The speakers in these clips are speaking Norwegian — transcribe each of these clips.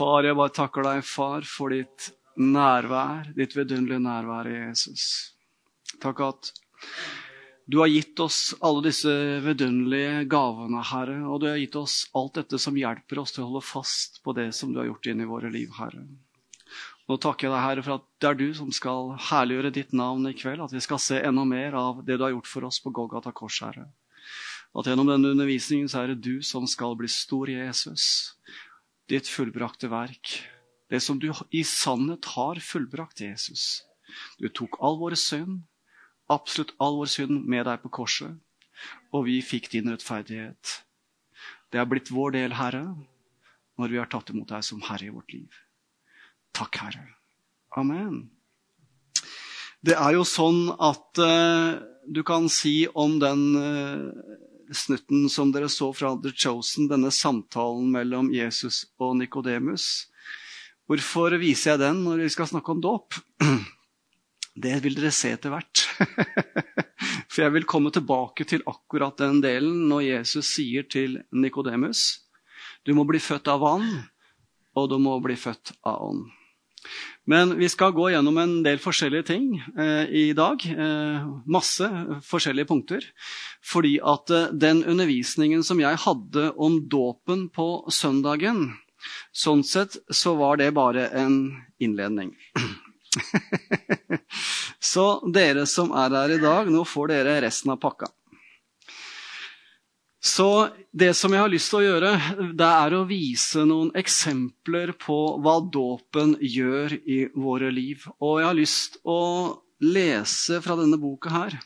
Far, jeg bare takker deg, far, for ditt nærvær, ditt vidunderlige nærvær i Jesus. Takk at du har gitt oss alle disse vidunderlige gavene, Herre, og du har gitt oss alt dette som hjelper oss til å holde fast på det som du har gjort inn i våre liv, Herre. Nå takker jeg deg, Herre, for at det er du som skal herliggjøre ditt navn i kveld, at vi skal se enda mer av det du har gjort for oss på Golgata kors, Herre. At gjennom denne undervisningen så er det du som skal bli stor i Jesus. Ditt fullbrakte verk. Det som du i sannhet har fullbrakt, Jesus. Du tok all våre synd, absolutt all vår synd, med deg på korset. Og vi fikk din rettferdighet. Det er blitt vår del, Herre, når vi har tatt imot deg som Herre i vårt liv. Takk, Herre. Amen. Det er jo sånn at uh, du kan si om den uh, snutten som dere så fra The Chosen, denne samtalen mellom Jesus og Nikodemus. Hvorfor viser jeg den når vi skal snakke om dåp? Det vil dere se etter hvert. For jeg vil komme tilbake til akkurat den delen når Jesus sier til Nikodemus du må bli født av vann, og du må bli født av ånd. Men vi skal gå gjennom en del forskjellige ting eh, i dag. Eh, masse forskjellige punkter. Fordi at eh, den undervisningen som jeg hadde om dåpen på søndagen, sånn sett så var det bare en innledning. så dere som er her i dag, nå får dere resten av pakka. Så det som jeg har lyst til å gjøre, det er å vise noen eksempler på hva dåpen gjør i våre liv. Og jeg har lyst til å lese fra denne boka her.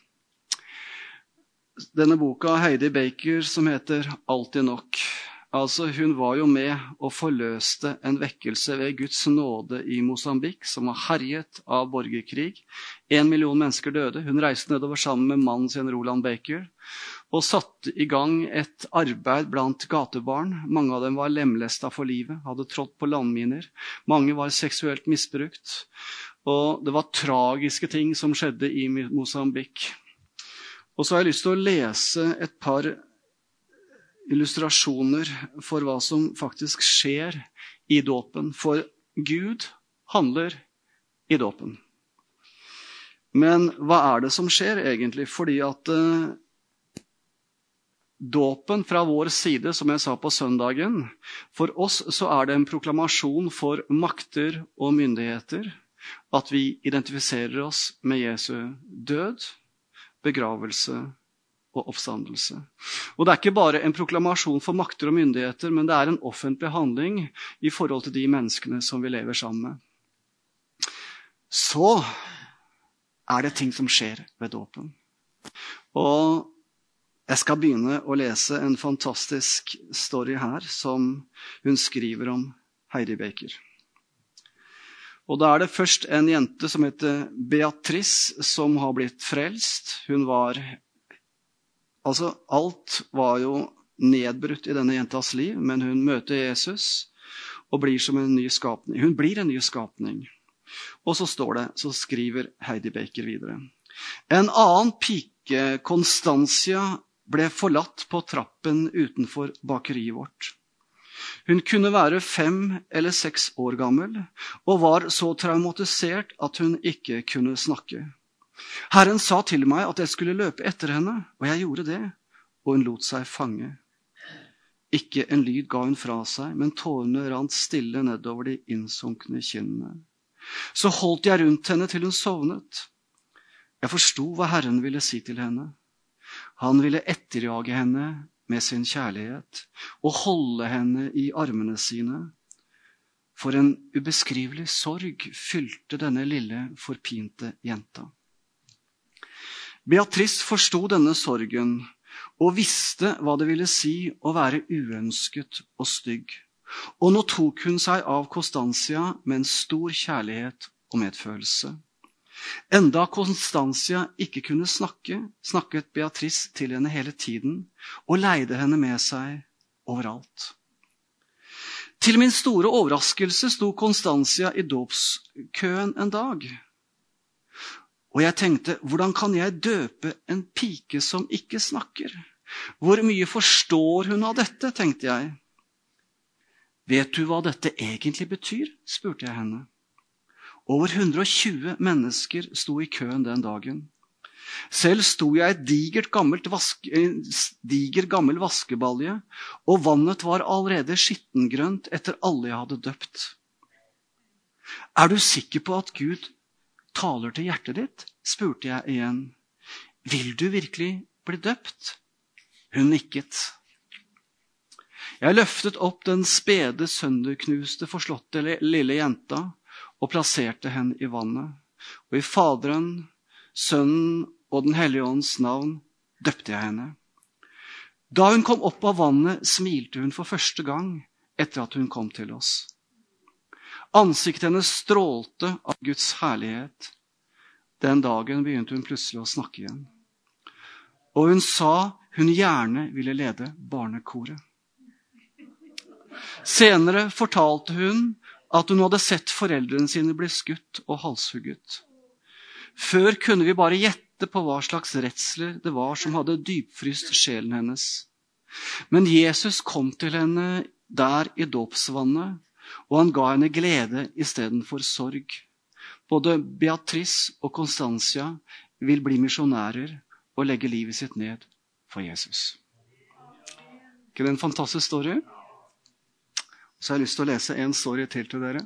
Denne boka av Heidi Baker som heter 'Alltid nok'. Altså, Hun var jo med og forløste en vekkelse ved Guds nåde i Mosambik, som var herjet av borgerkrig. Én million mennesker døde. Hun reiste nedover sammen med mannen sin Roland Baker og satte i gang et arbeid blant gatebarn. Mange av dem var lemlesta for livet, hadde trådt på landminer. Mange var seksuelt misbrukt. Og det var tragiske ting som skjedde i Mosambik. Og så har jeg lyst til å lese et par illustrasjoner for hva som faktisk skjer i dåpen. For Gud handler i dåpen. Men hva er det som skjer egentlig? Fordi at eh, Dåpen fra vår side, som jeg sa på søndagen, for oss så er det en proklamasjon for makter og myndigheter at vi identifiserer oss med Jesu død, begravelse og oppstandelse. Og Det er ikke bare en proklamasjon for makter og myndigheter, men det er en offentlig handling i forhold til de menneskene som vi lever sammen med. Så er det ting som skjer ved dåpen. Og jeg skal begynne å lese en fantastisk story her som hun skriver om Heidi Baker. Og Da er det først en jente som heter Beatrice, som har blitt frelst. Hun var Altså, alt var jo nedbrutt i denne jentas liv, men hun møter Jesus og blir som en ny skapning. Hun blir en ny skapning. Og så står det, så skriver Heidi Baker videre. En annen pike, Constancia, ble forlatt på trappen utenfor bakeriet vårt. Hun kunne være fem eller seks år gammel og var så traumatisert at hun ikke kunne snakke. Herren sa til meg at jeg skulle løpe etter henne, og jeg gjorde det, og hun lot seg fange. Ikke en lyd ga hun fra seg, men tårene rant stille nedover de innsunkne kinnene. Så holdt jeg rundt henne til hun sovnet. Jeg forsto hva Herren ville si til henne. Han ville etterjage henne med sin kjærlighet og holde henne i armene sine. For en ubeskrivelig sorg fylte denne lille, forpinte jenta. Beatrice forsto denne sorgen og visste hva det ville si å være uønsket og stygg. Og nå tok hun seg av Costancia med en stor kjærlighet og medfølelse. Enda Constancia ikke kunne snakke, snakket Beatrice til henne hele tiden og leide henne med seg overalt. Til min store overraskelse sto Constancia i dåpskøen en dag. Og jeg tenkte, hvordan kan jeg døpe en pike som ikke snakker? Hvor mye forstår hun av dette, tenkte jeg. Vet du hva dette egentlig betyr? spurte jeg henne. Over 120 mennesker sto i køen den dagen. Selv sto jeg i en diger, gammel vaskebalje, og vannet var allerede skittengrønt etter alle jeg hadde døpt. Er du sikker på at Gud taler til hjertet ditt? spurte jeg igjen. Vil du virkelig bli døpt? Hun nikket. Jeg løftet opp den spede, sønderknuste, forslåtte lille jenta og plasserte henne i vannet. Og i Faderen, Sønnen og Den hellige ånds navn døpte jeg henne. Da hun kom opp av vannet, smilte hun for første gang etter at hun kom til oss. Ansiktet hennes strålte av Guds herlighet. Den dagen begynte hun plutselig å snakke igjen. Og hun sa hun gjerne ville lede barnekoret. Senere fortalte hun at hun hadde sett foreldrene sine bli skutt og halshugget. Før kunne vi bare gjette på hva slags redsler det var som hadde dypfryst sjelen hennes. Men Jesus kom til henne der i dåpsvannet og han ga henne glede istedenfor sorg. Både Beatrice og Constancia vil bli misjonærer og legge livet sitt ned for Jesus. ikke det en fantastisk story? Så jeg har lyst til å lese en story til til dere.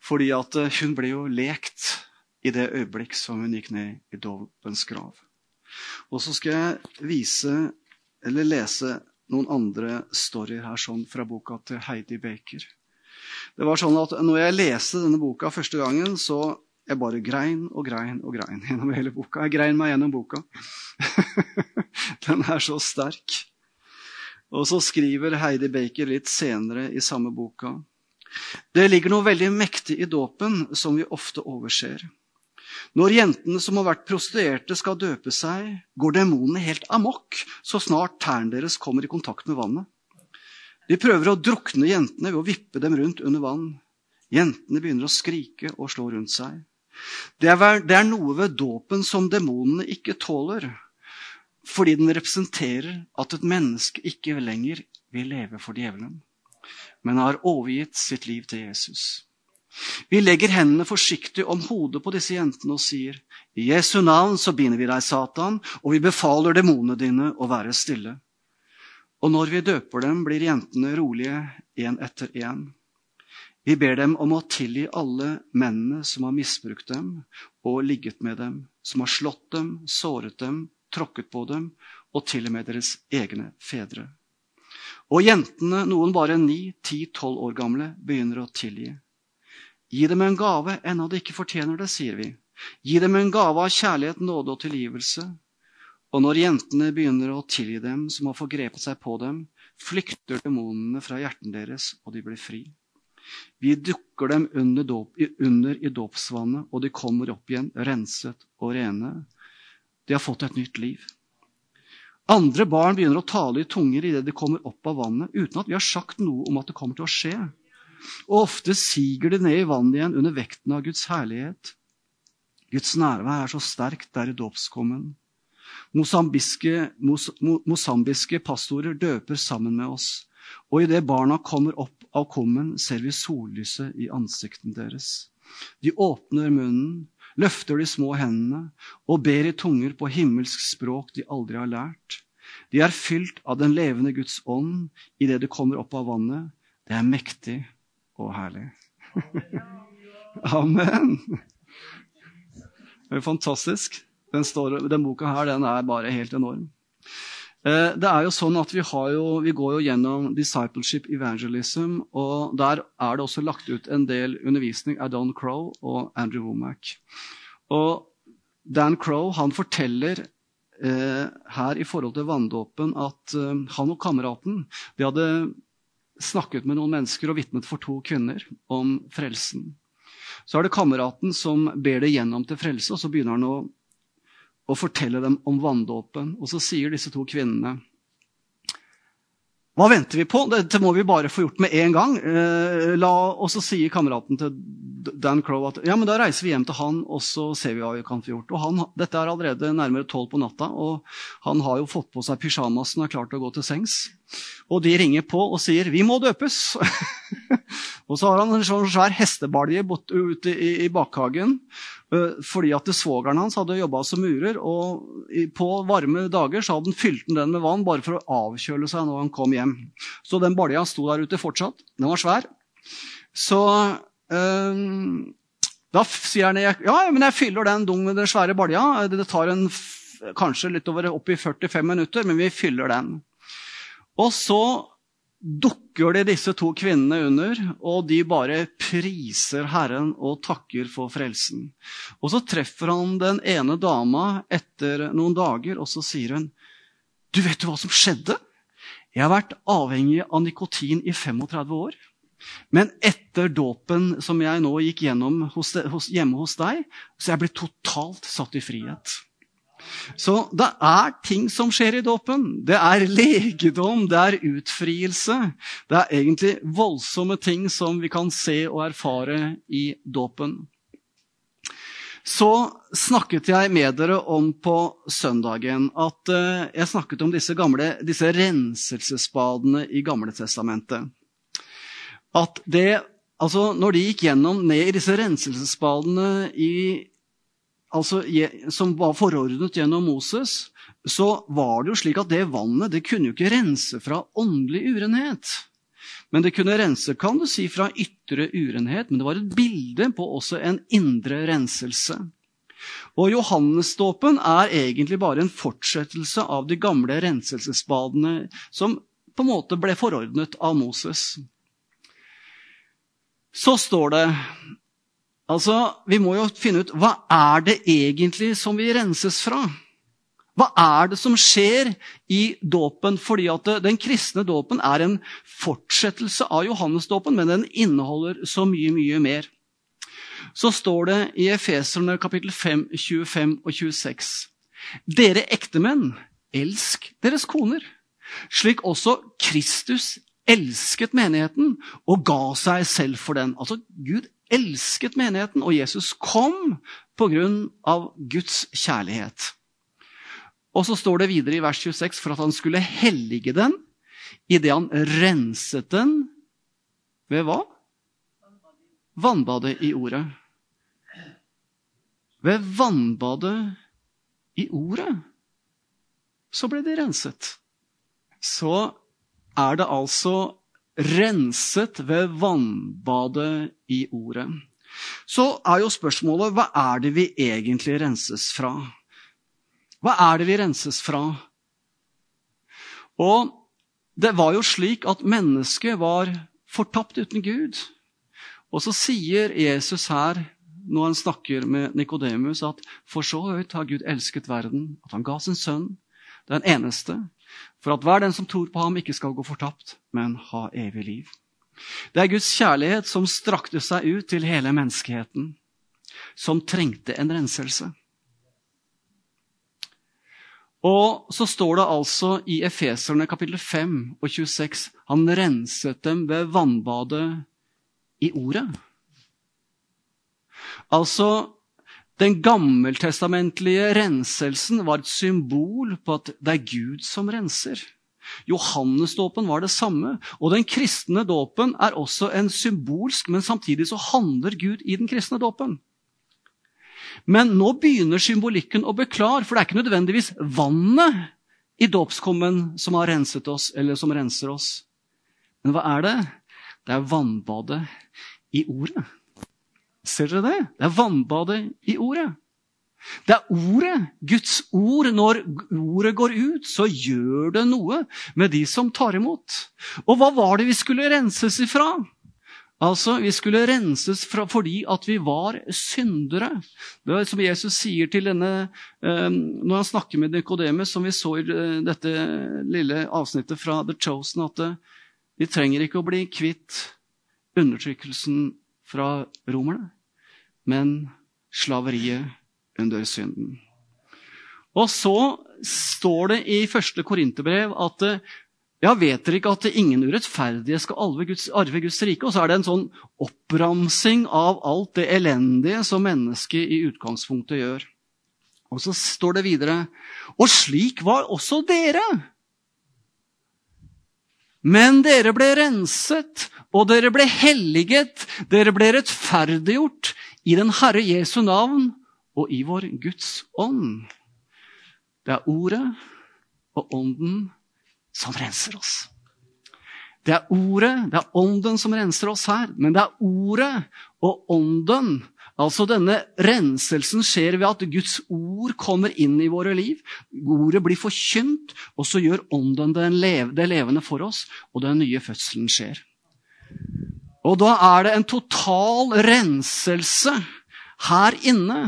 Fordi at eh, hun ble jo lekt i det øyeblikk som hun gikk ned i dovens grav. Og så skal jeg vise, eller lese noen andre storyer her sånn fra boka til Heidi Baker. Det var sånn at når jeg leste denne boka første gangen, så jeg bare grein og grein og grein gjennom hele boka. Jeg grein meg gjennom boka. Den er så sterk. Og så skriver Heidi Baker litt senere i samme boka. Det ligger noe veldig mektig i dåpen som vi ofte overser. Når jentene som har vært prostituerte, skal døpe seg, går demonene helt amok så snart tærne deres kommer i kontakt med vannet. De prøver å drukne jentene ved å vippe dem rundt under vann. Jentene begynner å skrike og slå rundt seg. Det er, noe ved dåpen som demonene ikke tåler, fordi den representerer at et menneske ikke lenger vil leve for djevelen, men har overgitt sitt liv til Jesus. Vi legger hendene forsiktig om hodet på disse jentene og sier, i Jesu navn så binder vi deg, Satan, og vi befaler demonene dine å være stille. Og når vi døper dem, blir jentene rolige én etter én. Vi ber dem om å tilgi alle mennene som har misbrukt dem og ligget med dem, som har slått dem, såret dem, tråkket på dem, og til og med deres egne fedre. Og jentene, noen bare ni, ti, tolv år gamle, begynner å tilgi. Gi dem en gave ennå de ikke fortjener det, sier vi. Gi dem en gave av kjærlighet, nåde og tilgivelse. Og når jentene begynner å tilgi dem som har forgrepet seg på dem, flykter demonene fra hjertene deres, og de blir fri. Vi dukker dem under, dop, under i dåpsvannet, og de kommer opp igjen renset og rene. De har fått et nytt liv. Andre barn begynner å tale i tunger idet de kommer opp av vannet, uten at vi har sagt noe om at det kommer til å skje. Og ofte siger det ned i vannet igjen under vekten av Guds herlighet. Guds nærvær er så sterkt der i dåpskommen. Mosambiske, mos, mosambiske pastorer døper sammen med oss. Og idet barna kommer opp av kummen, ser vi sollyset i ansiktene deres. De åpner munnen, løfter de små hendene og ber i tunger på himmelsk språk de aldri har lært. De er fylt av den levende Guds ånd idet de kommer opp av vannet. Det er mektig og herlig. Amen. Det er fantastisk. Den, står, den, boka her den er bare helt enorm. Eh, det er jo sånn at vi, jo, vi, går jo gjennom discipleship evangelism, og der er det også lagt ut en del undervisning av Don Crow og Andrew Womack. Og Dan Crow han forteller eh, her i forhold til vanndåpen at eh, han og kameraten de hadde snakket med noen mennesker og vitnet for to kvinner om frelsen. Så er det kameraten som ber det gjennom til frelse, og så begynner han å, å fortelle dem om vanndåpen. Og så sier disse to kvinnene Hva venter vi på? Dette må vi bare få gjort med en gang. Eh, la, og så sier kameraten til Dan Crow at ja, men da reiser vi hjem til han og så ser vi hva vi kan få gjort. Og han, Dette er allerede nærmere tolv på natta, og han har jo fått på seg pysjamasen og er klar til å gå til sengs. Og de ringer på og sier 'vi må døpes'. og så har han en sånn svær hestebalje ute i, i bakhagen. Fordi at svogeren hans hadde jobba som murer, og på varme dager så hadde han fylt den med vann bare for å avkjøle seg når han kom hjem. Så den balja sto der ute fortsatt. Den var svær. Så øh, da sier han ja, men jeg fyller den dung med den svære balja. Det tar en, kanskje litt over opp i 45 minutter, men vi fyller den. Og så dukker det disse to kvinnene under, og de bare priser Herren og takker for frelsen. Og så treffer han den ene dama etter noen dager, og så sier hun, 'Du vet du hva som skjedde? Jeg har vært avhengig av nikotin i 35 år.' Men etter dåpen som jeg nå gikk gjennom hos, hos, hjemme hos deg, så er jeg blitt totalt satt i frihet. Så det er ting som skjer i dåpen. Det er legedom, det er utfrielse. Det er egentlig voldsomme ting som vi kan se og erfare i dåpen. Så snakket jeg med dere om på søndagen at uh, jeg snakket om disse, gamle, disse renselsesbadene i Gamle testamentet at det, altså når de gikk gjennom ned i disse renselsesbadene i, altså, som var forordnet gjennom Moses, så var det jo slik at det vannet det kunne jo ikke rense fra åndelig urenhet. Men det kunne rense kan du si, fra ytre urenhet, men det var et bilde på også en indre renselse. Og Johannesdåpen er egentlig bare en fortsettelse av de gamle renselsesbadene som på en måte ble forordnet av Moses. Så står det Altså, Vi må jo finne ut hva er det egentlig som vi renses fra? Hva er det som skjer i dåpen? Fordi at den kristne dåpen er en fortsettelse av Johannesdåpen, men den inneholder så mye, mye mer. Så står det i Efeserne kapittel 5, 25 og 26. Dere ektemenn, elsk deres koner, slik også Kristus elsket menigheten og ga seg selv for den. Altså, Gud elsket menigheten, og Jesus kom av Guds kjærlighet. Og så står det videre i vers 26 for at han skulle hellige den idet han renset den ved hva? Vannbadet i ordet. Ved vannbadet i ordet så ble de renset. Så er det altså renset ved vannbadet i ordet. Så er jo spørsmålet hva er det vi egentlig renses fra? Hva er det vi renses fra? Og det var jo slik at mennesket var fortapt uten Gud. Og så sier Jesus her, når han snakker med Nikodemus, at for så høyt har Gud elsket verden, at han ga sin sønn, den eneste, for at hver den som tror på ham, ikke skal gå fortapt, men ha evig liv. Det er Guds kjærlighet som strakte seg ut til hele menneskeheten, som trengte en renselse. Og så står det altså i Efeserne kapittel 5 og 26 han renset dem ved vannbadet i ordet. Altså, den gammeltestamentlige renselsen var et symbol på at det er Gud som renser. Johannesdåpen var det samme. Og den kristne dåpen er også en symbolsk, men samtidig så handler Gud i den kristne dåpen. Men nå begynner symbolikken å bli klar, for det er ikke nødvendigvis vannet i dåpskummen som har renset oss, eller som renser oss. Men hva er det? Det er vannbadet i ordet. Ser dere det? Det er vannbadet i ordet. Det er ordet, Guds ord. Når ordet går ut, så gjør det noe med de som tar imot. Og hva var det vi skulle renses ifra? Altså, Vi skulle renses fra fordi at vi var syndere. Det er som Jesus sier til denne eh, når han snakker med Nikodemus, som vi så i eh, dette lille avsnittet fra The Chosen, at eh, vi trenger ikke å bli kvitt undertrykkelsen fra romerne, men slaveriet under synden. Og så står det i første korinterbrev at ja, vet dere ikke at ingen urettferdige skal arve Guds, arve Guds rike? Og så er det en sånn oppramsing av alt det elendige som mennesket i utgangspunktet gjør. Og så står det videre Og slik var også dere. Men dere ble renset, og dere ble helliget, dere ble rettferdiggjort i den Herre Jesu navn og i vår Guds ånd. Det er Ordet og Ånden som renser oss. Det er Ordet, det er Ånden som renser oss her, men det er Ordet og Ånden. Altså Denne renselsen skjer ved at Guds ord kommer inn i våre liv. Ordet blir forkynt, og så gjør Ånden det levende for oss, og den nye fødselen skjer. Og da er det en total renselse her inne.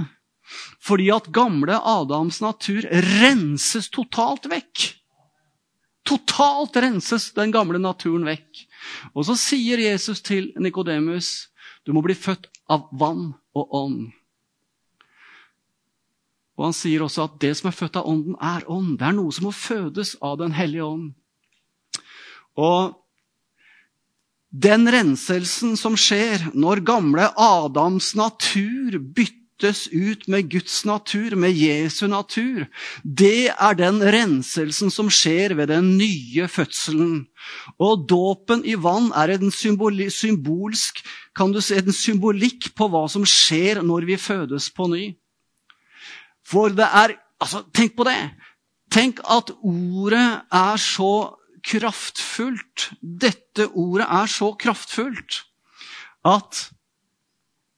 Fordi at gamle Adams natur renses totalt vekk. Totalt renses den gamle naturen vekk. Og så sier Jesus til Nikodemus, du må bli født av vann og ånd. Og Han sier også at det som er født av ånden, er ånd. Det er noe som må fødes av Den hellige ånd. Og den renselsen som skjer når gamle Adams natur byttes ut med Guds natur, med Jesu natur. Det er den renselsen som skjer ved den nye fødselen. Og dåpen i vann er en symbolsk kan du se, en symbolikk på hva som skjer når vi fødes på ny. For det er Altså, tenk på det! Tenk at ordet er så kraftfullt. Dette ordet er så kraftfullt at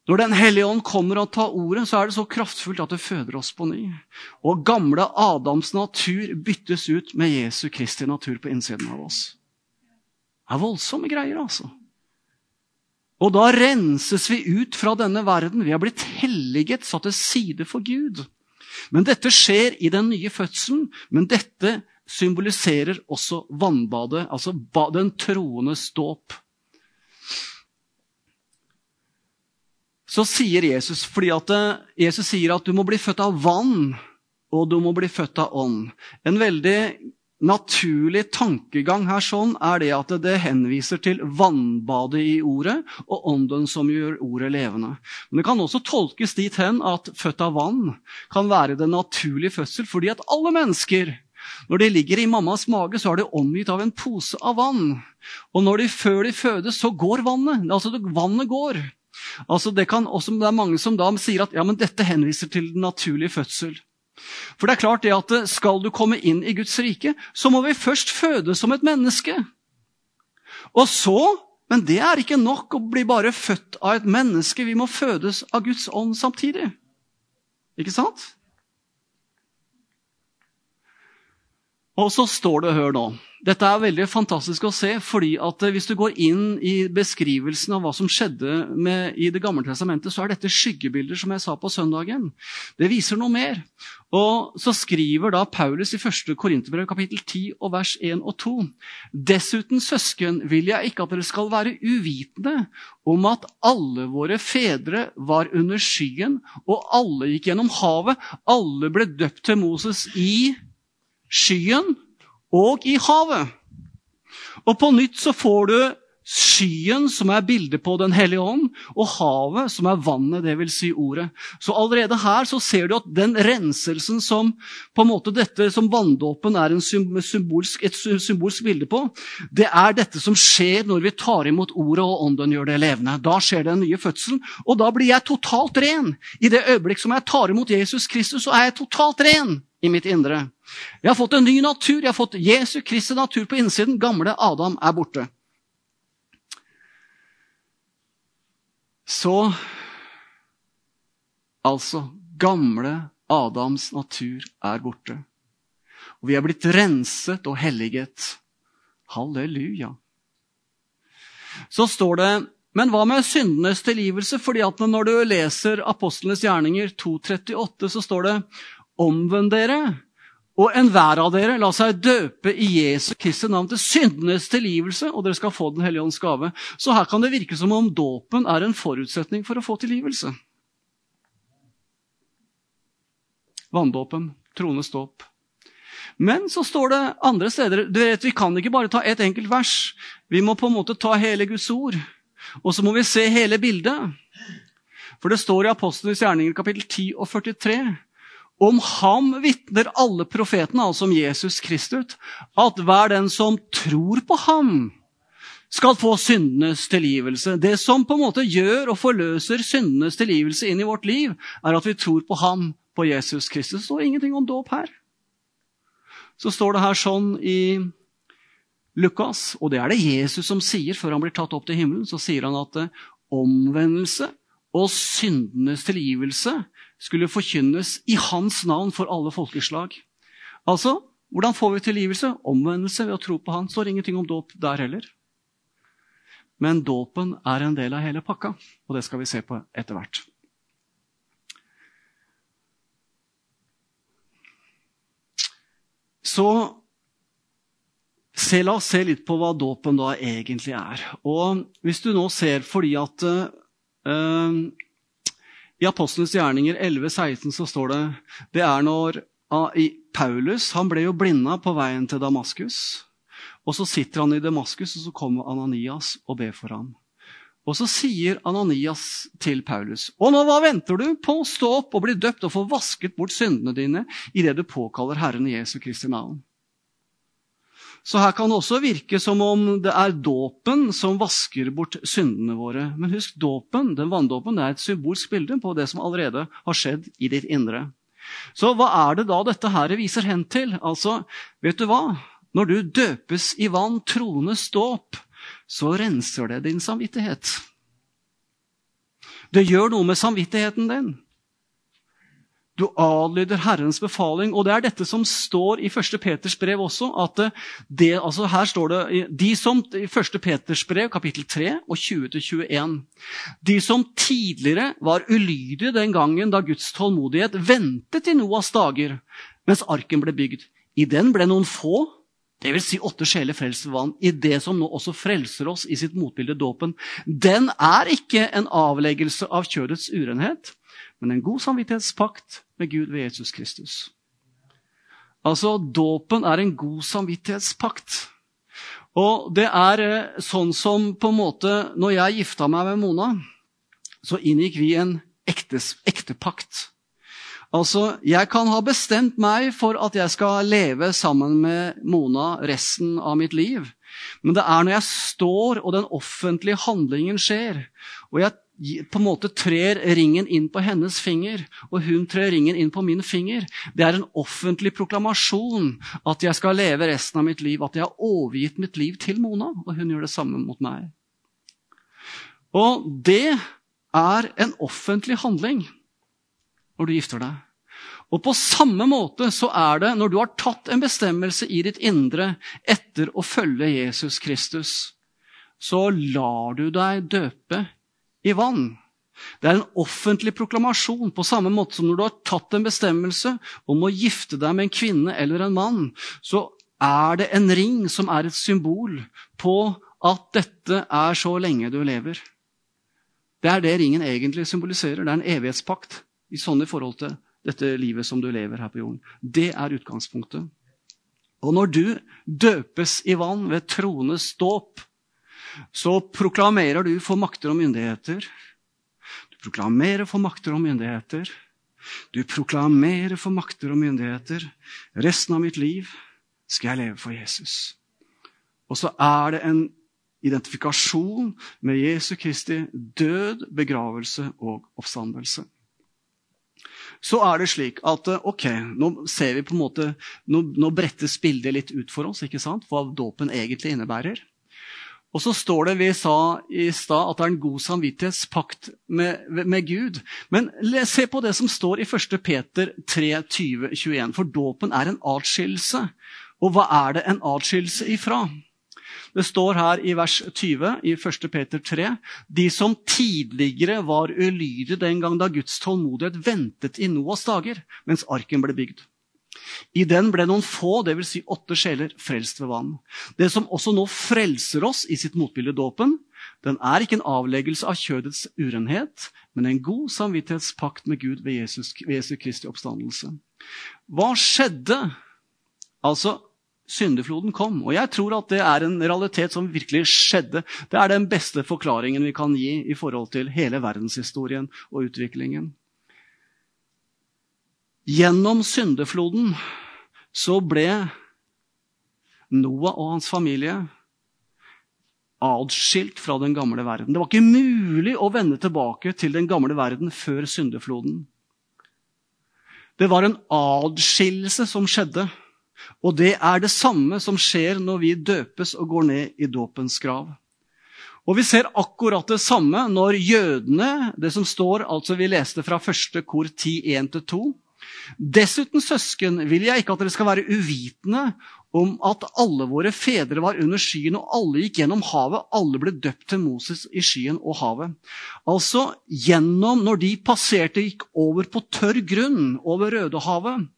når Den hellige ånd kommer og tar ordet, så er det så kraftfullt at det føder oss på ny. Og gamle Adams natur byttes ut med Jesu Kristi natur på innsiden av oss. Det er voldsomme greier, altså. Og da renses vi ut fra denne verden. Vi har blitt helliget, satt til side for Gud. Men dette skjer i den nye fødselen. Men dette symboliserer også vannbadet, altså den troendes dåp. så sier Jesus fordi at eh, Jesus sier at du må bli født av vann, og du må bli født av ånd. En veldig naturlig tankegang her sånn er det at det henviser til vannbadet i ordet og ånden som gjør ordet levende. Men det kan også tolkes dit hen at født av vann kan være den naturlige fødsel, fordi at alle mennesker når de ligger i mammas mage, så er de omgitt av en pose av vann. Og når de, før de fødes, så går vannet. Altså, vannet går. Altså det, kan også, det er mange som da sier at ja, men dette henviser til den naturlige fødsel. For det er klart det at skal du komme inn i Guds rike, så må vi først fødes som et menneske. Og så Men det er ikke nok å bli bare født av et menneske. Vi må fødes av Guds ånd samtidig. Ikke sant? Og så står det, hør nå dette er veldig fantastisk å se, fordi at eh, hvis du går inn i beskrivelsen av hva som skjedde med, i Det gamle testamentet, så er dette skyggebilder, som jeg sa på søndagen. Det viser noe mer. Og Så skriver da Paulus i 1. Korinterbrev kapittel 10 og vers 1 og 2.: Dessuten, søsken, vil jeg ikke at dere skal være uvitende om at alle våre fedre var under skyen, og alle gikk gjennom havet. Alle ble døpt til Moses i skyen og i havet. Og på nytt så får du skyen, som er bildet på Den hellige ånd, og havet, som er vannet, dvs. Si ordet. Så allerede her så ser du at den renselsen som på en måte dette som vanndåpen er symbolsk, et symbolsk bilde på, det er dette som skjer når vi tar imot ordet og ånden gjør det levende. Da skjer den nye fødselen, og da blir jeg totalt ren. I det øyeblikk som jeg tar imot Jesus Kristus, så er jeg totalt ren i mitt indre. Jeg har fått en ny natur. Jeg har fått Jesu Kristi natur på innsiden. Gamle Adam er borte. Så Altså, gamle Adams natur er borte. Og vi er blitt renset og helliget. Halleluja. Så står det men hva med syndenes tilgivelse? Fordi at Når du leser Apostlenes gjerninger 2.38, så står det omvend dere, og enhver av dere la seg døpe i Jesu Kristi navn til syndenes tilgivelse, og dere skal få Den hellige ånds gave. Så her kan det virke som om dåpen er en forutsetning for å få tilgivelse. Vanndåpen, trones dåp. Men så står det andre steder du vet, Vi kan ikke bare ta ett enkelt vers. Vi må på en måte ta hele Guds ord. Og så må vi se hele bildet. For det står i Apostlenes gjerninger kapittel 10 og 43 om ham vitner alle profetene, altså om Jesus Kristus, at hver den som tror på ham, skal få syndenes tilgivelse. Det som på en måte gjør og forløser syndenes tilgivelse inn i vårt liv, er at vi tror på ham, på Jesus Kristus. Det står ingenting om dåp her. Så står det her sånn i Lukas, og det er det Jesus som sier før han blir tatt opp til himmelen, så sier han at eh, omvendelse og syndenes tilgivelse skulle forkynnes i hans navn for alle folkeslag. Altså, hvordan får vi tilgivelse? Omvendelse ved å tro på han. står ingenting om dåp der heller. Men dåpen er en del av hele pakka, og det skal vi se på etter hvert. Så se, la oss se litt på hva dåpen da egentlig er. Og hvis du nå ser fordi at uh, i Apostlenes gjerninger 11-16 så står det det er når uh, Paulus han ble jo blinda på veien til Damaskus. Og Så sitter han i Damaskus, og så kommer Ananias og ber for ham. Og Så sier Ananias til Paulus, og nå hva venter du på? Stå opp og bli døpt og få vasket bort syndene dine idet du påkaller Herren Jesu Kristi navn. Så her kan det også virke som om det er dåpen som vasker bort syndene våre. Men husk, dåpen, den vanndåpen det er et symbolsk bilde på det som allerede har skjedd i ditt indre. Så hva er det da dette her viser hen til? Altså, vet du hva? Når du døpes i vann, trones dåp, så renser det din samvittighet. Det gjør noe med samvittigheten din. Du adlyder Herrens befaling. Og det er dette som står i 1. Peters brev også. at det, altså Her står det de som, i 1. Peters brev, kapittel 3 og 20-21. De som tidligere var ulydige den gangen da Guds tålmodighet ventet i Noas dager, mens arken ble bygd. I den ble noen få, Dvs. Si åtte sjeler frelst ved vann, i det som nå også frelser oss i sitt motbilde dåpen. Den er ikke en avleggelse av kjødets urenhet, men en god samvittighetspakt med Gud ved Jesus Kristus. Altså, Dåpen er en god samvittighetspakt. Og det er eh, sånn som på en måte Når jeg gifta meg med Mona, så inngikk vi en ektepakt. Altså, Jeg kan ha bestemt meg for at jeg skal leve sammen med Mona resten av mitt liv. Men det er når jeg står og den offentlige handlingen skjer, og jeg på en måte trer ringen inn på hennes finger, og hun trer ringen inn på min finger. Det er en offentlig proklamasjon at jeg skal leve resten av mitt liv, at jeg har overgitt mitt liv til Mona, og hun gjør det samme mot meg. Og det er en offentlig handling når du gifter deg. Og på samme måte så er det når du har tatt en bestemmelse i ditt indre etter å følge Jesus Kristus, så lar du deg døpe i vann. Det er en offentlig proklamasjon, på samme måte som når du har tatt en bestemmelse om å gifte deg med en kvinne eller en mann, så er det en ring som er et symbol på at dette er så lenge du lever. Det er det ringen egentlig symboliserer. Det er en evighetspakt i sånn i forhold til dette livet som du lever her på jorden. Det er utgangspunktet. Og når du døpes i vann ved trones dåp, så proklamerer du for makter og myndigheter. Du proklamerer for makter og myndigheter. Du proklamerer for makter og myndigheter. Resten av mitt liv skal jeg leve for Jesus. Og så er det en identifikasjon med Jesu Kristi død, begravelse og oppstandelse så er det slik at ok, nå ser vi på en måte, nå, nå brettes bildet litt ut for oss, ikke sant, hva dåpen egentlig innebærer. Og så står det vi sa i stad, at det er en god samvittighetspakt med, med, Gud. Men se på det som står i 1. Peter 3, 20, 21. For dåpen er en atskillelse. Og hva er det en atskillelse ifra? Det står her i vers 20 i 1. Peter 3.: De som tidligere var ulydige den gang da Guds tålmodighet ventet i Noas dager, mens arken ble bygd. I den ble noen få, dvs. Si åtte sjeler, frelst ved vann. Det som også nå frelser oss i sitt motbilde dåpen, den er ikke en avleggelse av kjødets urenhet, men en god samvittighetspakt med Gud ved Jesus, ved Jesu Kristi oppstandelse. Hva skjedde Altså, syndefloden kom. Og jeg tror at det er en realitet som virkelig skjedde. Det er den beste forklaringen vi kan gi i forhold til hele verdenshistorien og utviklingen. Gjennom syndefloden så ble Noah og hans familie adskilt fra den gamle verden. Det var ikke mulig å vende tilbake til den gamle verden før syndefloden. Det var en adskillelse som skjedde. Og det er det samme som skjer når vi døpes og går ned i dåpens grav. Og vi ser akkurat det samme når jødene, det som står, altså vi leste fra første kor 10, 1-2. Dessuten, søsken, vil jeg ikke at dere skal være uvitende om at alle våre fedre var under skyen, og alle gikk gjennom havet. Alle ble døpt til Moses i skyen og havet. Altså gjennom, når de passerte, gikk over på tørr grunn, over Rødehavet,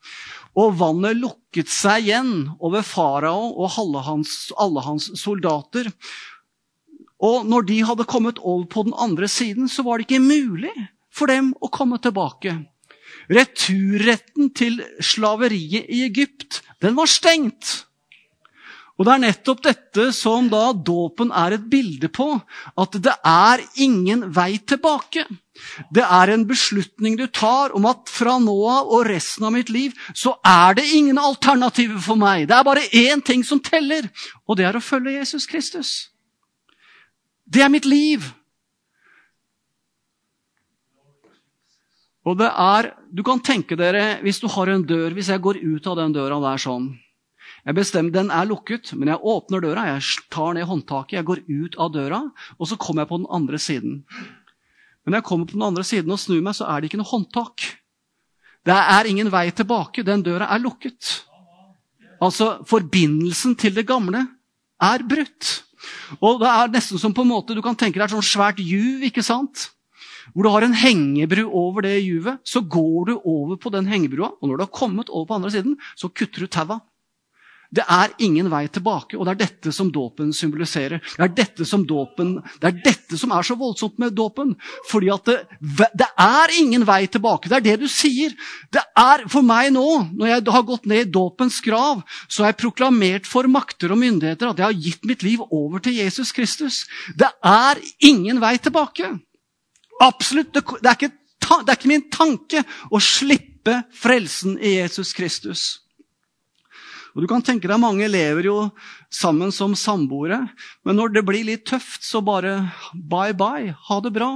og vannet lukket seg igjen over farao og alle hans, alle hans soldater. Og når de hadde kommet over på den andre siden, så var det ikke mulig for dem å komme tilbake. Returretten til slaveriet i Egypt den var stengt. Og Det er nettopp dette som da dåpen er et bilde på. At det er ingen vei tilbake. Det er en beslutning du tar om at fra nå av og resten av mitt liv så er det ingen alternativer for meg. Det er bare én ting som teller, og det er å følge Jesus Kristus. Det er mitt liv. Og det er, Du kan tenke dere, hvis du har en dør Hvis jeg går ut av den døra der sånn jeg bestemmer, Den er lukket, men jeg åpner døra, jeg tar ned håndtaket, jeg går ut av døra, og så kommer jeg på den andre siden. Men når jeg kommer på den andre siden og snur meg, så er det ikke noe håndtak. Det er ingen vei tilbake. Den døra er lukket. Altså, forbindelsen til det gamle er brutt. Og det er nesten som på en måte, Du kan tenke deg et sånt svært juv. ikke sant? Hvor du har en hengebru over det juvet, så går du over på den hengebrua, og når du har kommet over på andre siden, så kutter du taua. Det er ingen vei tilbake, og det er dette som dåpen symboliserer. Det er dette som dopen, det er dette som er så voldsomt med dåpen. Fordi at det, det, er ingen vei tilbake. Det er det du sier. Det er for meg nå, når jeg har gått ned i dåpens grav, så har jeg proklamert for makter og myndigheter at jeg har gitt mitt liv over til Jesus Kristus. Det er ingen vei tilbake. Absolutt. Det er, ikke, det er ikke min tanke å slippe frelsen i Jesus Kristus. Og du kan tenke deg Mange lever jo sammen som samboere, men når det blir litt tøft, så bare bye bye. Ha det bra.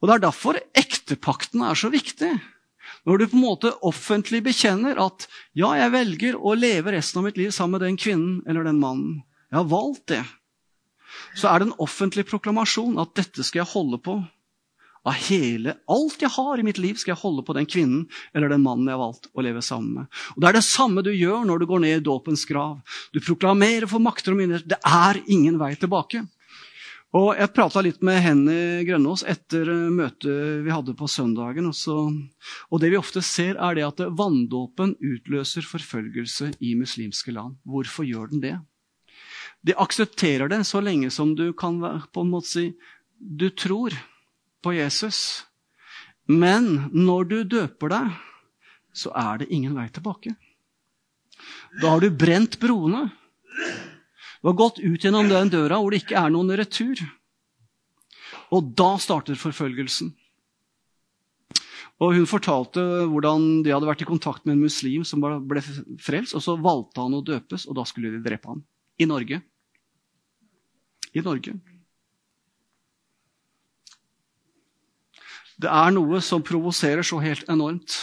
Og Det er derfor ektepakten er så viktig. Når du på en måte offentlig bekjenner at ja, jeg velger å leve resten av mitt liv sammen med den kvinnen eller den mannen. Jeg har valgt det. Så er det en offentlig proklamasjon at dette skal jeg holde på av hele, alt jeg har i mitt liv, skal jeg holde på den kvinnen eller den mannen jeg har valgt å leve sammen med. Og Det er det samme du gjør når du går ned i dåpens grav. Du proklamerer for makter og myndigheter. Det er ingen vei tilbake. Og Jeg prata litt med Henny Grønås etter møtet vi hadde på søndagen. Også. og Det vi ofte ser, er det at vanndåpen utløser forfølgelse i muslimske land. Hvorfor gjør den det? De aksepterer det så lenge som du kan på en måte si du tror på Jesus. Men når du døper deg, så er det ingen vei tilbake. Da har du brent broene. Du har gått ut gjennom den døra hvor det ikke er noen retur. Og da starter forfølgelsen. Og Hun fortalte hvordan de hadde vært i kontakt med en muslim som ble frelst. og Så valgte han å døpes, og da skulle de drepe ham. I Norge. I Norge. Det er noe som provoserer så helt enormt.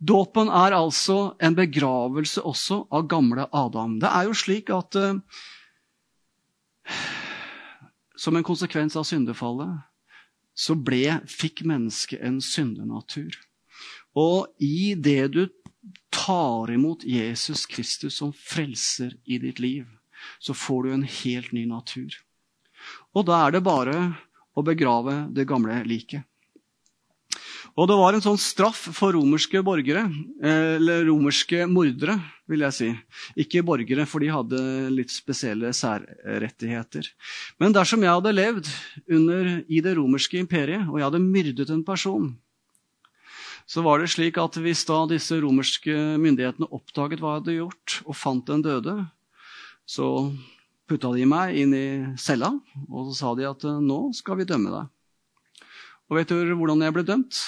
Dåpen er altså en begravelse også av gamle Adam. Det er jo slik at uh, som en konsekvens av syndefallet så ble, fikk mennesket en syndenatur. Og i det du tar imot Jesus Kristus som frelser i ditt liv, så får du en helt ny natur. Og da er det bare å begrave det gamle liket. Og det var en sånn straff for romerske borgere, eller romerske mordere, vil jeg si. Ikke borgere, for de hadde litt spesielle særrettigheter. Men dersom jeg hadde levd under, i det romerske imperiet, og jeg hadde myrdet en person, så var det slik at hvis da disse romerske myndighetene oppdaget hva jeg hadde gjort, og fant den døde, så putta de meg inn i cella, og så sa de at nå skal vi dømme deg. Og vet du hvordan jeg ble dømt?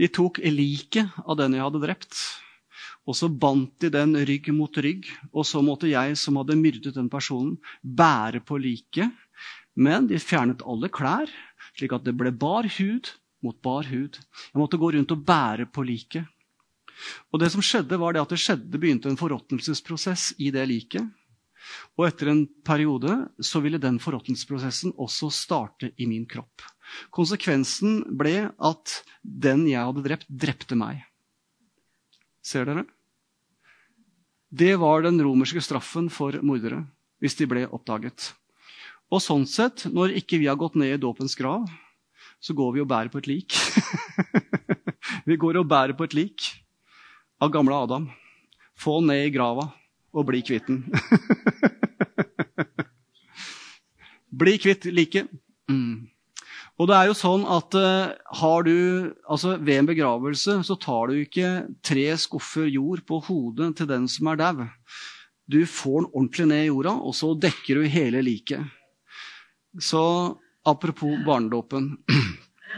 De tok liket av den jeg hadde drept, og så bandt de den rygg mot rygg. Og så måtte jeg, som hadde myrdet den personen, bære på liket. Men de fjernet alle klær, slik at det ble bar hud mot bar hud. Jeg måtte gå rundt og bære på liket. Og Det som skjedde var det at det skjedde, begynte en forråtnelsesprosess i det liket. Og etter en periode så ville den forråtnelsesprosessen også starte i min kropp. Konsekvensen ble at den jeg hadde drept, drepte meg. Ser dere? Det var den romerske straffen for mordere hvis de ble oppdaget. Og sånn sett, når ikke vi har gått ned i dåpens grav, så går vi og bærer på et lik. vi går og bærer på et lik av gamle Adam. Få han ned i grava og bli kvitt den. bli kvitt liket. Mm. Og det er jo sånn at uh, har du, altså Ved en begravelse så tar du ikke tre skuffer jord på hodet til den som er dau. Du får den ordentlig ned i jorda, og så dekker du hele liket. Så apropos barnedåpen.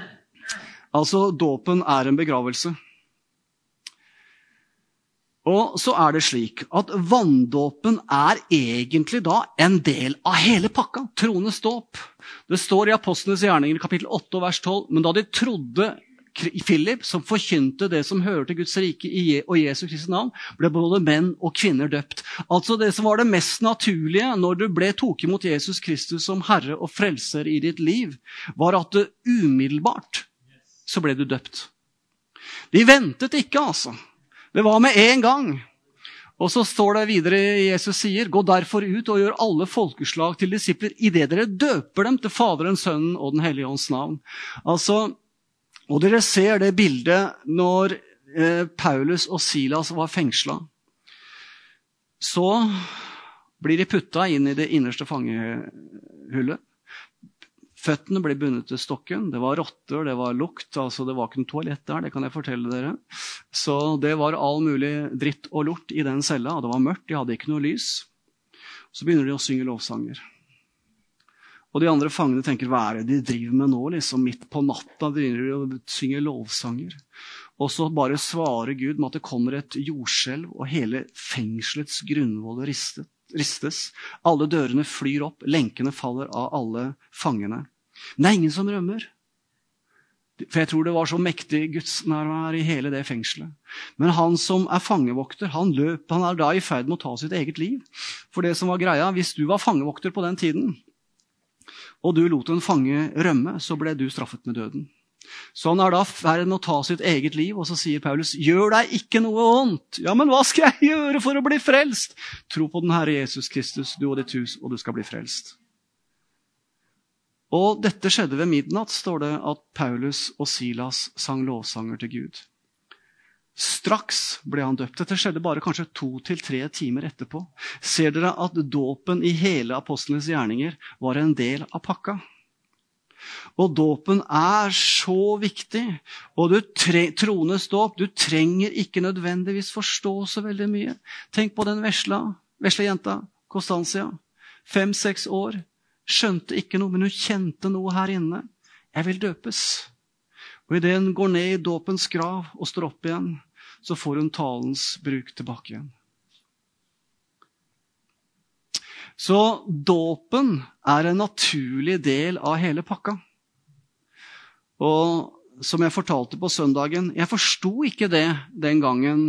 altså, dåpen er en begravelse. Og så er det slik at vanndåpen er egentlig da en del av hele pakka. Troendes dåp. Det står i Apostlenes gjerninger kapittel 8 vers 12. Men da de trodde Philip, som forkynte det som hører til Guds rike og Jesu Kristi navn, ble både menn og kvinner døpt. Altså Det som var det mest naturlige når du ble tok imot Jesus Kristus som Herre og Frelser i ditt liv, var at umiddelbart så ble du døpt. De ventet ikke, altså. Det var med en gang. Og så står det videre Jesus sier, gå derfor ut og gjør alle folkeslag til disipler idet dere døper dem til Faderen, Sønnen og Den hellige ånds navn. Altså, og dere ser det bildet når eh, Paulus og Silas var fengsla. Så blir de putta inn i det innerste fangehullet. Føttene ble bundet til stokken. Det var rotter, det var lukt. altså Det var ikke noe toalett der. det kan jeg fortelle dere. Så det var all mulig dritt og lort i den cella. Det var mørkt, de hadde ikke noe lys. Så begynner de å synge lovsanger. Og de andre fangene tenker hva er det de driver med nå? liksom Midt på natta begynner de å synge lovsanger. Og så bare svarer Gud med at det kommer et jordskjelv, og hele fengselets grunnvoll ristes. Alle dørene flyr opp, lenkene faller av alle fangene. Men det er ingen som rømmer. For jeg tror det var så mektig gudsnærvær i hele det fengselet. Men han som er fangevokter, han løp, han er da i ferd med å ta sitt eget liv. For det som var greia, hvis du var fangevokter på den tiden, og du lot en fange rømme, så ble du straffet med døden. Så han er da i ferd med å ta sitt eget liv, og så sier Paulus, 'Gjør deg ikke noe vondt.' 'Ja, men hva skal jeg gjøre for å bli frelst?' 'Tro på den Herre Jesus Kristus, du og ditt hus, og du skal bli frelst.' Og dette skjedde ved midnatt, står det at Paulus og Silas sang lovsanger til Gud. Straks ble han døpt. Dette skjedde bare kanskje to til tre timer etterpå. Ser dere at dåpen i hele apostlenes gjerninger var en del av pakka? Og dåpen er så viktig. Og du tre trones dåp Du trenger ikke nødvendigvis forstå så veldig mye. Tenk på den vesla, vesle jenta, Costancia. Fem-seks år skjønte ikke noe, men hun kjente noe her inne. Jeg vil døpes. Og idet hun går ned i dåpens grav og står opp igjen, så får hun talens bruk tilbake igjen. Så dåpen er en naturlig del av hele pakka. Og som jeg fortalte på søndagen, jeg forsto ikke det den gangen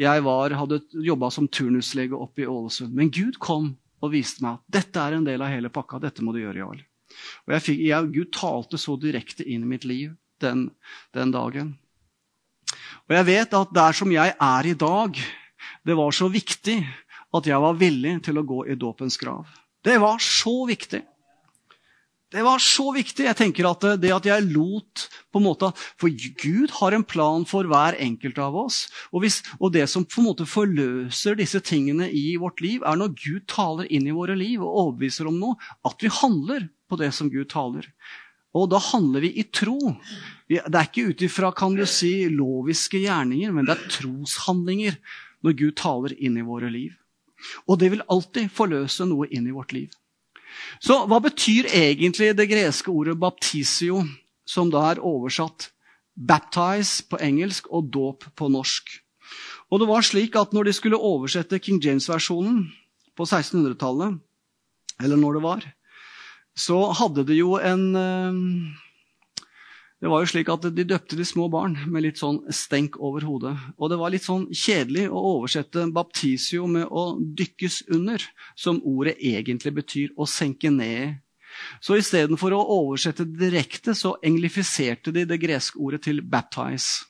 jeg var, hadde jobba som turnuslege oppe i Ålesund. Men Gud kom og viste meg at dette er en del av hele pakka. Dette må du gjøre, Jarl. Og jeg fikk, jeg, Gud talte så direkte inn i mitt liv den, den dagen. Og jeg vet at der som jeg er i dag, det var så viktig at jeg var villig til å gå i dåpens grav. Det var så viktig. Det var så viktig. Jeg tenker at det at jeg lot på en måte, For Gud har en plan for hver enkelt av oss. Og, hvis, og det som på en måte forløser disse tingene i vårt liv, er når Gud taler inn i våre liv og overbeviser om noe, at vi handler på det som Gud taler. Og da handler vi i tro. Det er ikke ut ifra si, loviske gjerninger, men det er troshandlinger når Gud taler inn i våre liv. Og det vil alltid forløse noe inn i vårt liv. Så hva betyr egentlig det greske ordet baptisio, som da er oversatt baptize på engelsk og dåp på norsk? Og det var slik at når de skulle oversette King James-versjonen på 1600-tallet, eller når det var, så hadde de jo en eh, det var jo slik at De døpte de små barn med litt sånn stenk over hodet. Og det var litt sånn kjedelig å oversette baptisio med å dykkes under, som ordet egentlig betyr å senke ned. Så istedenfor å oversette direkte, så englifiserte de det greske ordet til 'baptize'.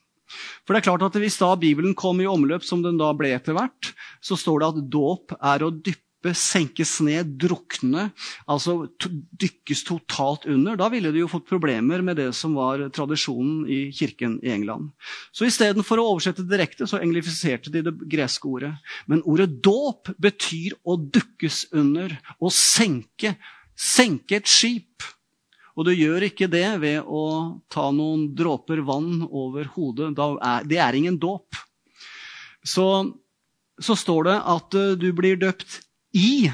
For det er klart at Hvis da Bibelen kom i omløp, som den da ble etter hvert, så står det at dåp er å dyppe, senkes ned, drukne, altså dykkes totalt under. Da ville de jo fått problemer med det som var tradisjonen i kirken i England. Så istedenfor å oversette direkte, så englifiserte de det greske ordet. Men ordet dåp betyr å dukkes under, å senke. Senke et skip. Og du gjør ikke det ved å ta noen dråper vann over hodet. Det er ingen dåp. Så, så, står det at eh, du blir døpt i.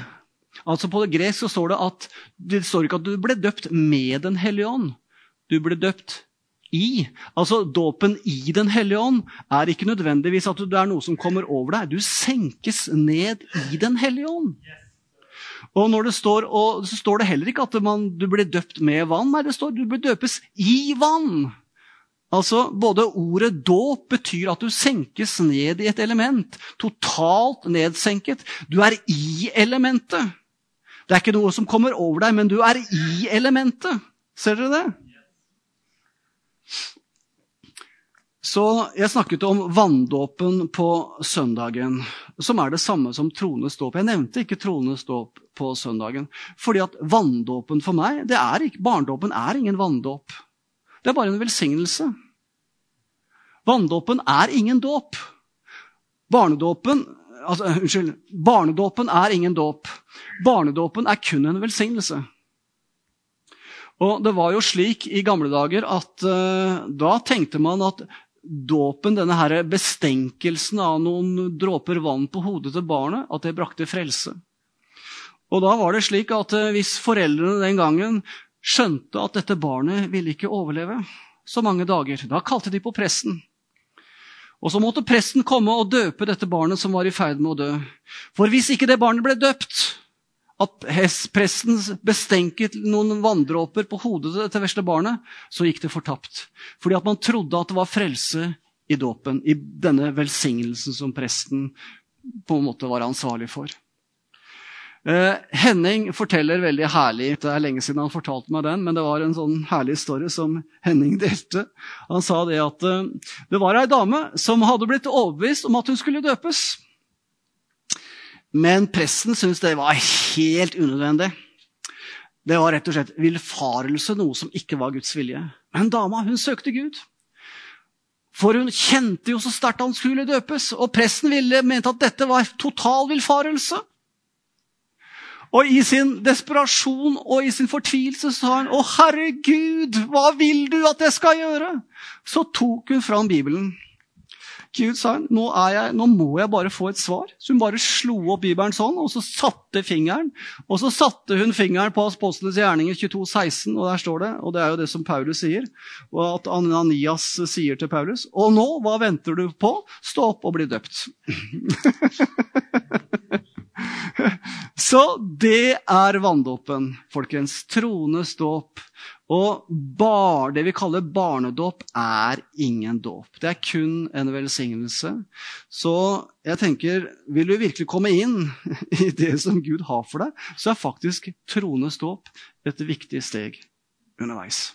Altså På det gresk så står det at det står ikke at du ble døpt med Den hellige ånd. Du ble døpt i. Altså Dåpen i Den hellige ånd er ikke nødvendigvis at det er noe som kommer over deg. Du senkes ned i Den hellige ånd. Og, når det står, og så står det heller ikke at man, du blir døpt med vann. Nei, det står du ble døpes i vann. Altså, Både ordet dåp betyr at du senkes ned i et element. Totalt nedsenket. Du er i elementet. Det er ikke noe som kommer over deg, men du er i elementet. Ser dere det? Så jeg snakket om vanndåpen på søndagen, som er det samme som trones dåp. Jeg nevnte ikke trones dåp på søndagen, fordi at vanndåpen for meg det er ikke, Barndåpen er ingen vanndåp. Det er bare en velsignelse. Vanndåpen er ingen dåp. Barnedåpen altså, Unnskyld. Barnedåpen er ingen dåp. Barnedåpen er kun en velsignelse. Og det var jo slik i gamle dager at uh, da tenkte man at dåpen, denne her bestenkelsen av noen dråper vann på hodet til barnet, at det brakte frelse. Og da var det slik at uh, hvis foreldrene den gangen skjønte at dette barnet ville ikke overleve så mange dager, da kalte de på presten. Og så måtte presten komme og døpe dette barnet som var i ferd med å dø. For hvis ikke det barnet ble døpt, at presten bestenket noen vanndråper på hodet til dette vesle barnet, så gikk det fortapt. Fordi at man trodde at det var frelse i dåpen, i denne velsignelsen som presten på en måte var ansvarlig for. Uh, Henning forteller veldig herlig Det er lenge siden han fortalte meg den, men det var en sånn herlig story som Henning delte. Han sa det at uh, det var ei dame som hadde blitt overbevist om at hun skulle døpes. Men presten syntes det var helt unødvendig. Det var rett og slett villfarelse, noe som ikke var Guds vilje. Men dama hun søkte Gud. For hun kjente jo så sterkt han skulle døpes, og presten ville, mente at dette var total villfarelse. Og i sin desperasjon og i sin fortvilelse sa hun, 'Å, herregud, hva vil du at jeg skal gjøre?' Så tok hun fram Bibelen Gud sa nå, jeg, nå må jeg bare få et svar. Så hun bare slo opp Bibelen sånn, og så satte fingeren. Og så satte hun fingeren på Apostlenes gjerninger 22, 16, og der står det, og det er jo det som Paulus sier, og at Ananias sier til Paulus, og nå, hva venter du på? Stå opp og bli døpt. Så det er vanndåpen, folkens. Trones dåp. Og bar, det vi kaller barnedåp, er ingen dåp. Det er kun en velsignelse. Så jeg tenker, vil du virkelig komme inn i det som Gud har for deg, så er faktisk trones dåp et viktig steg underveis.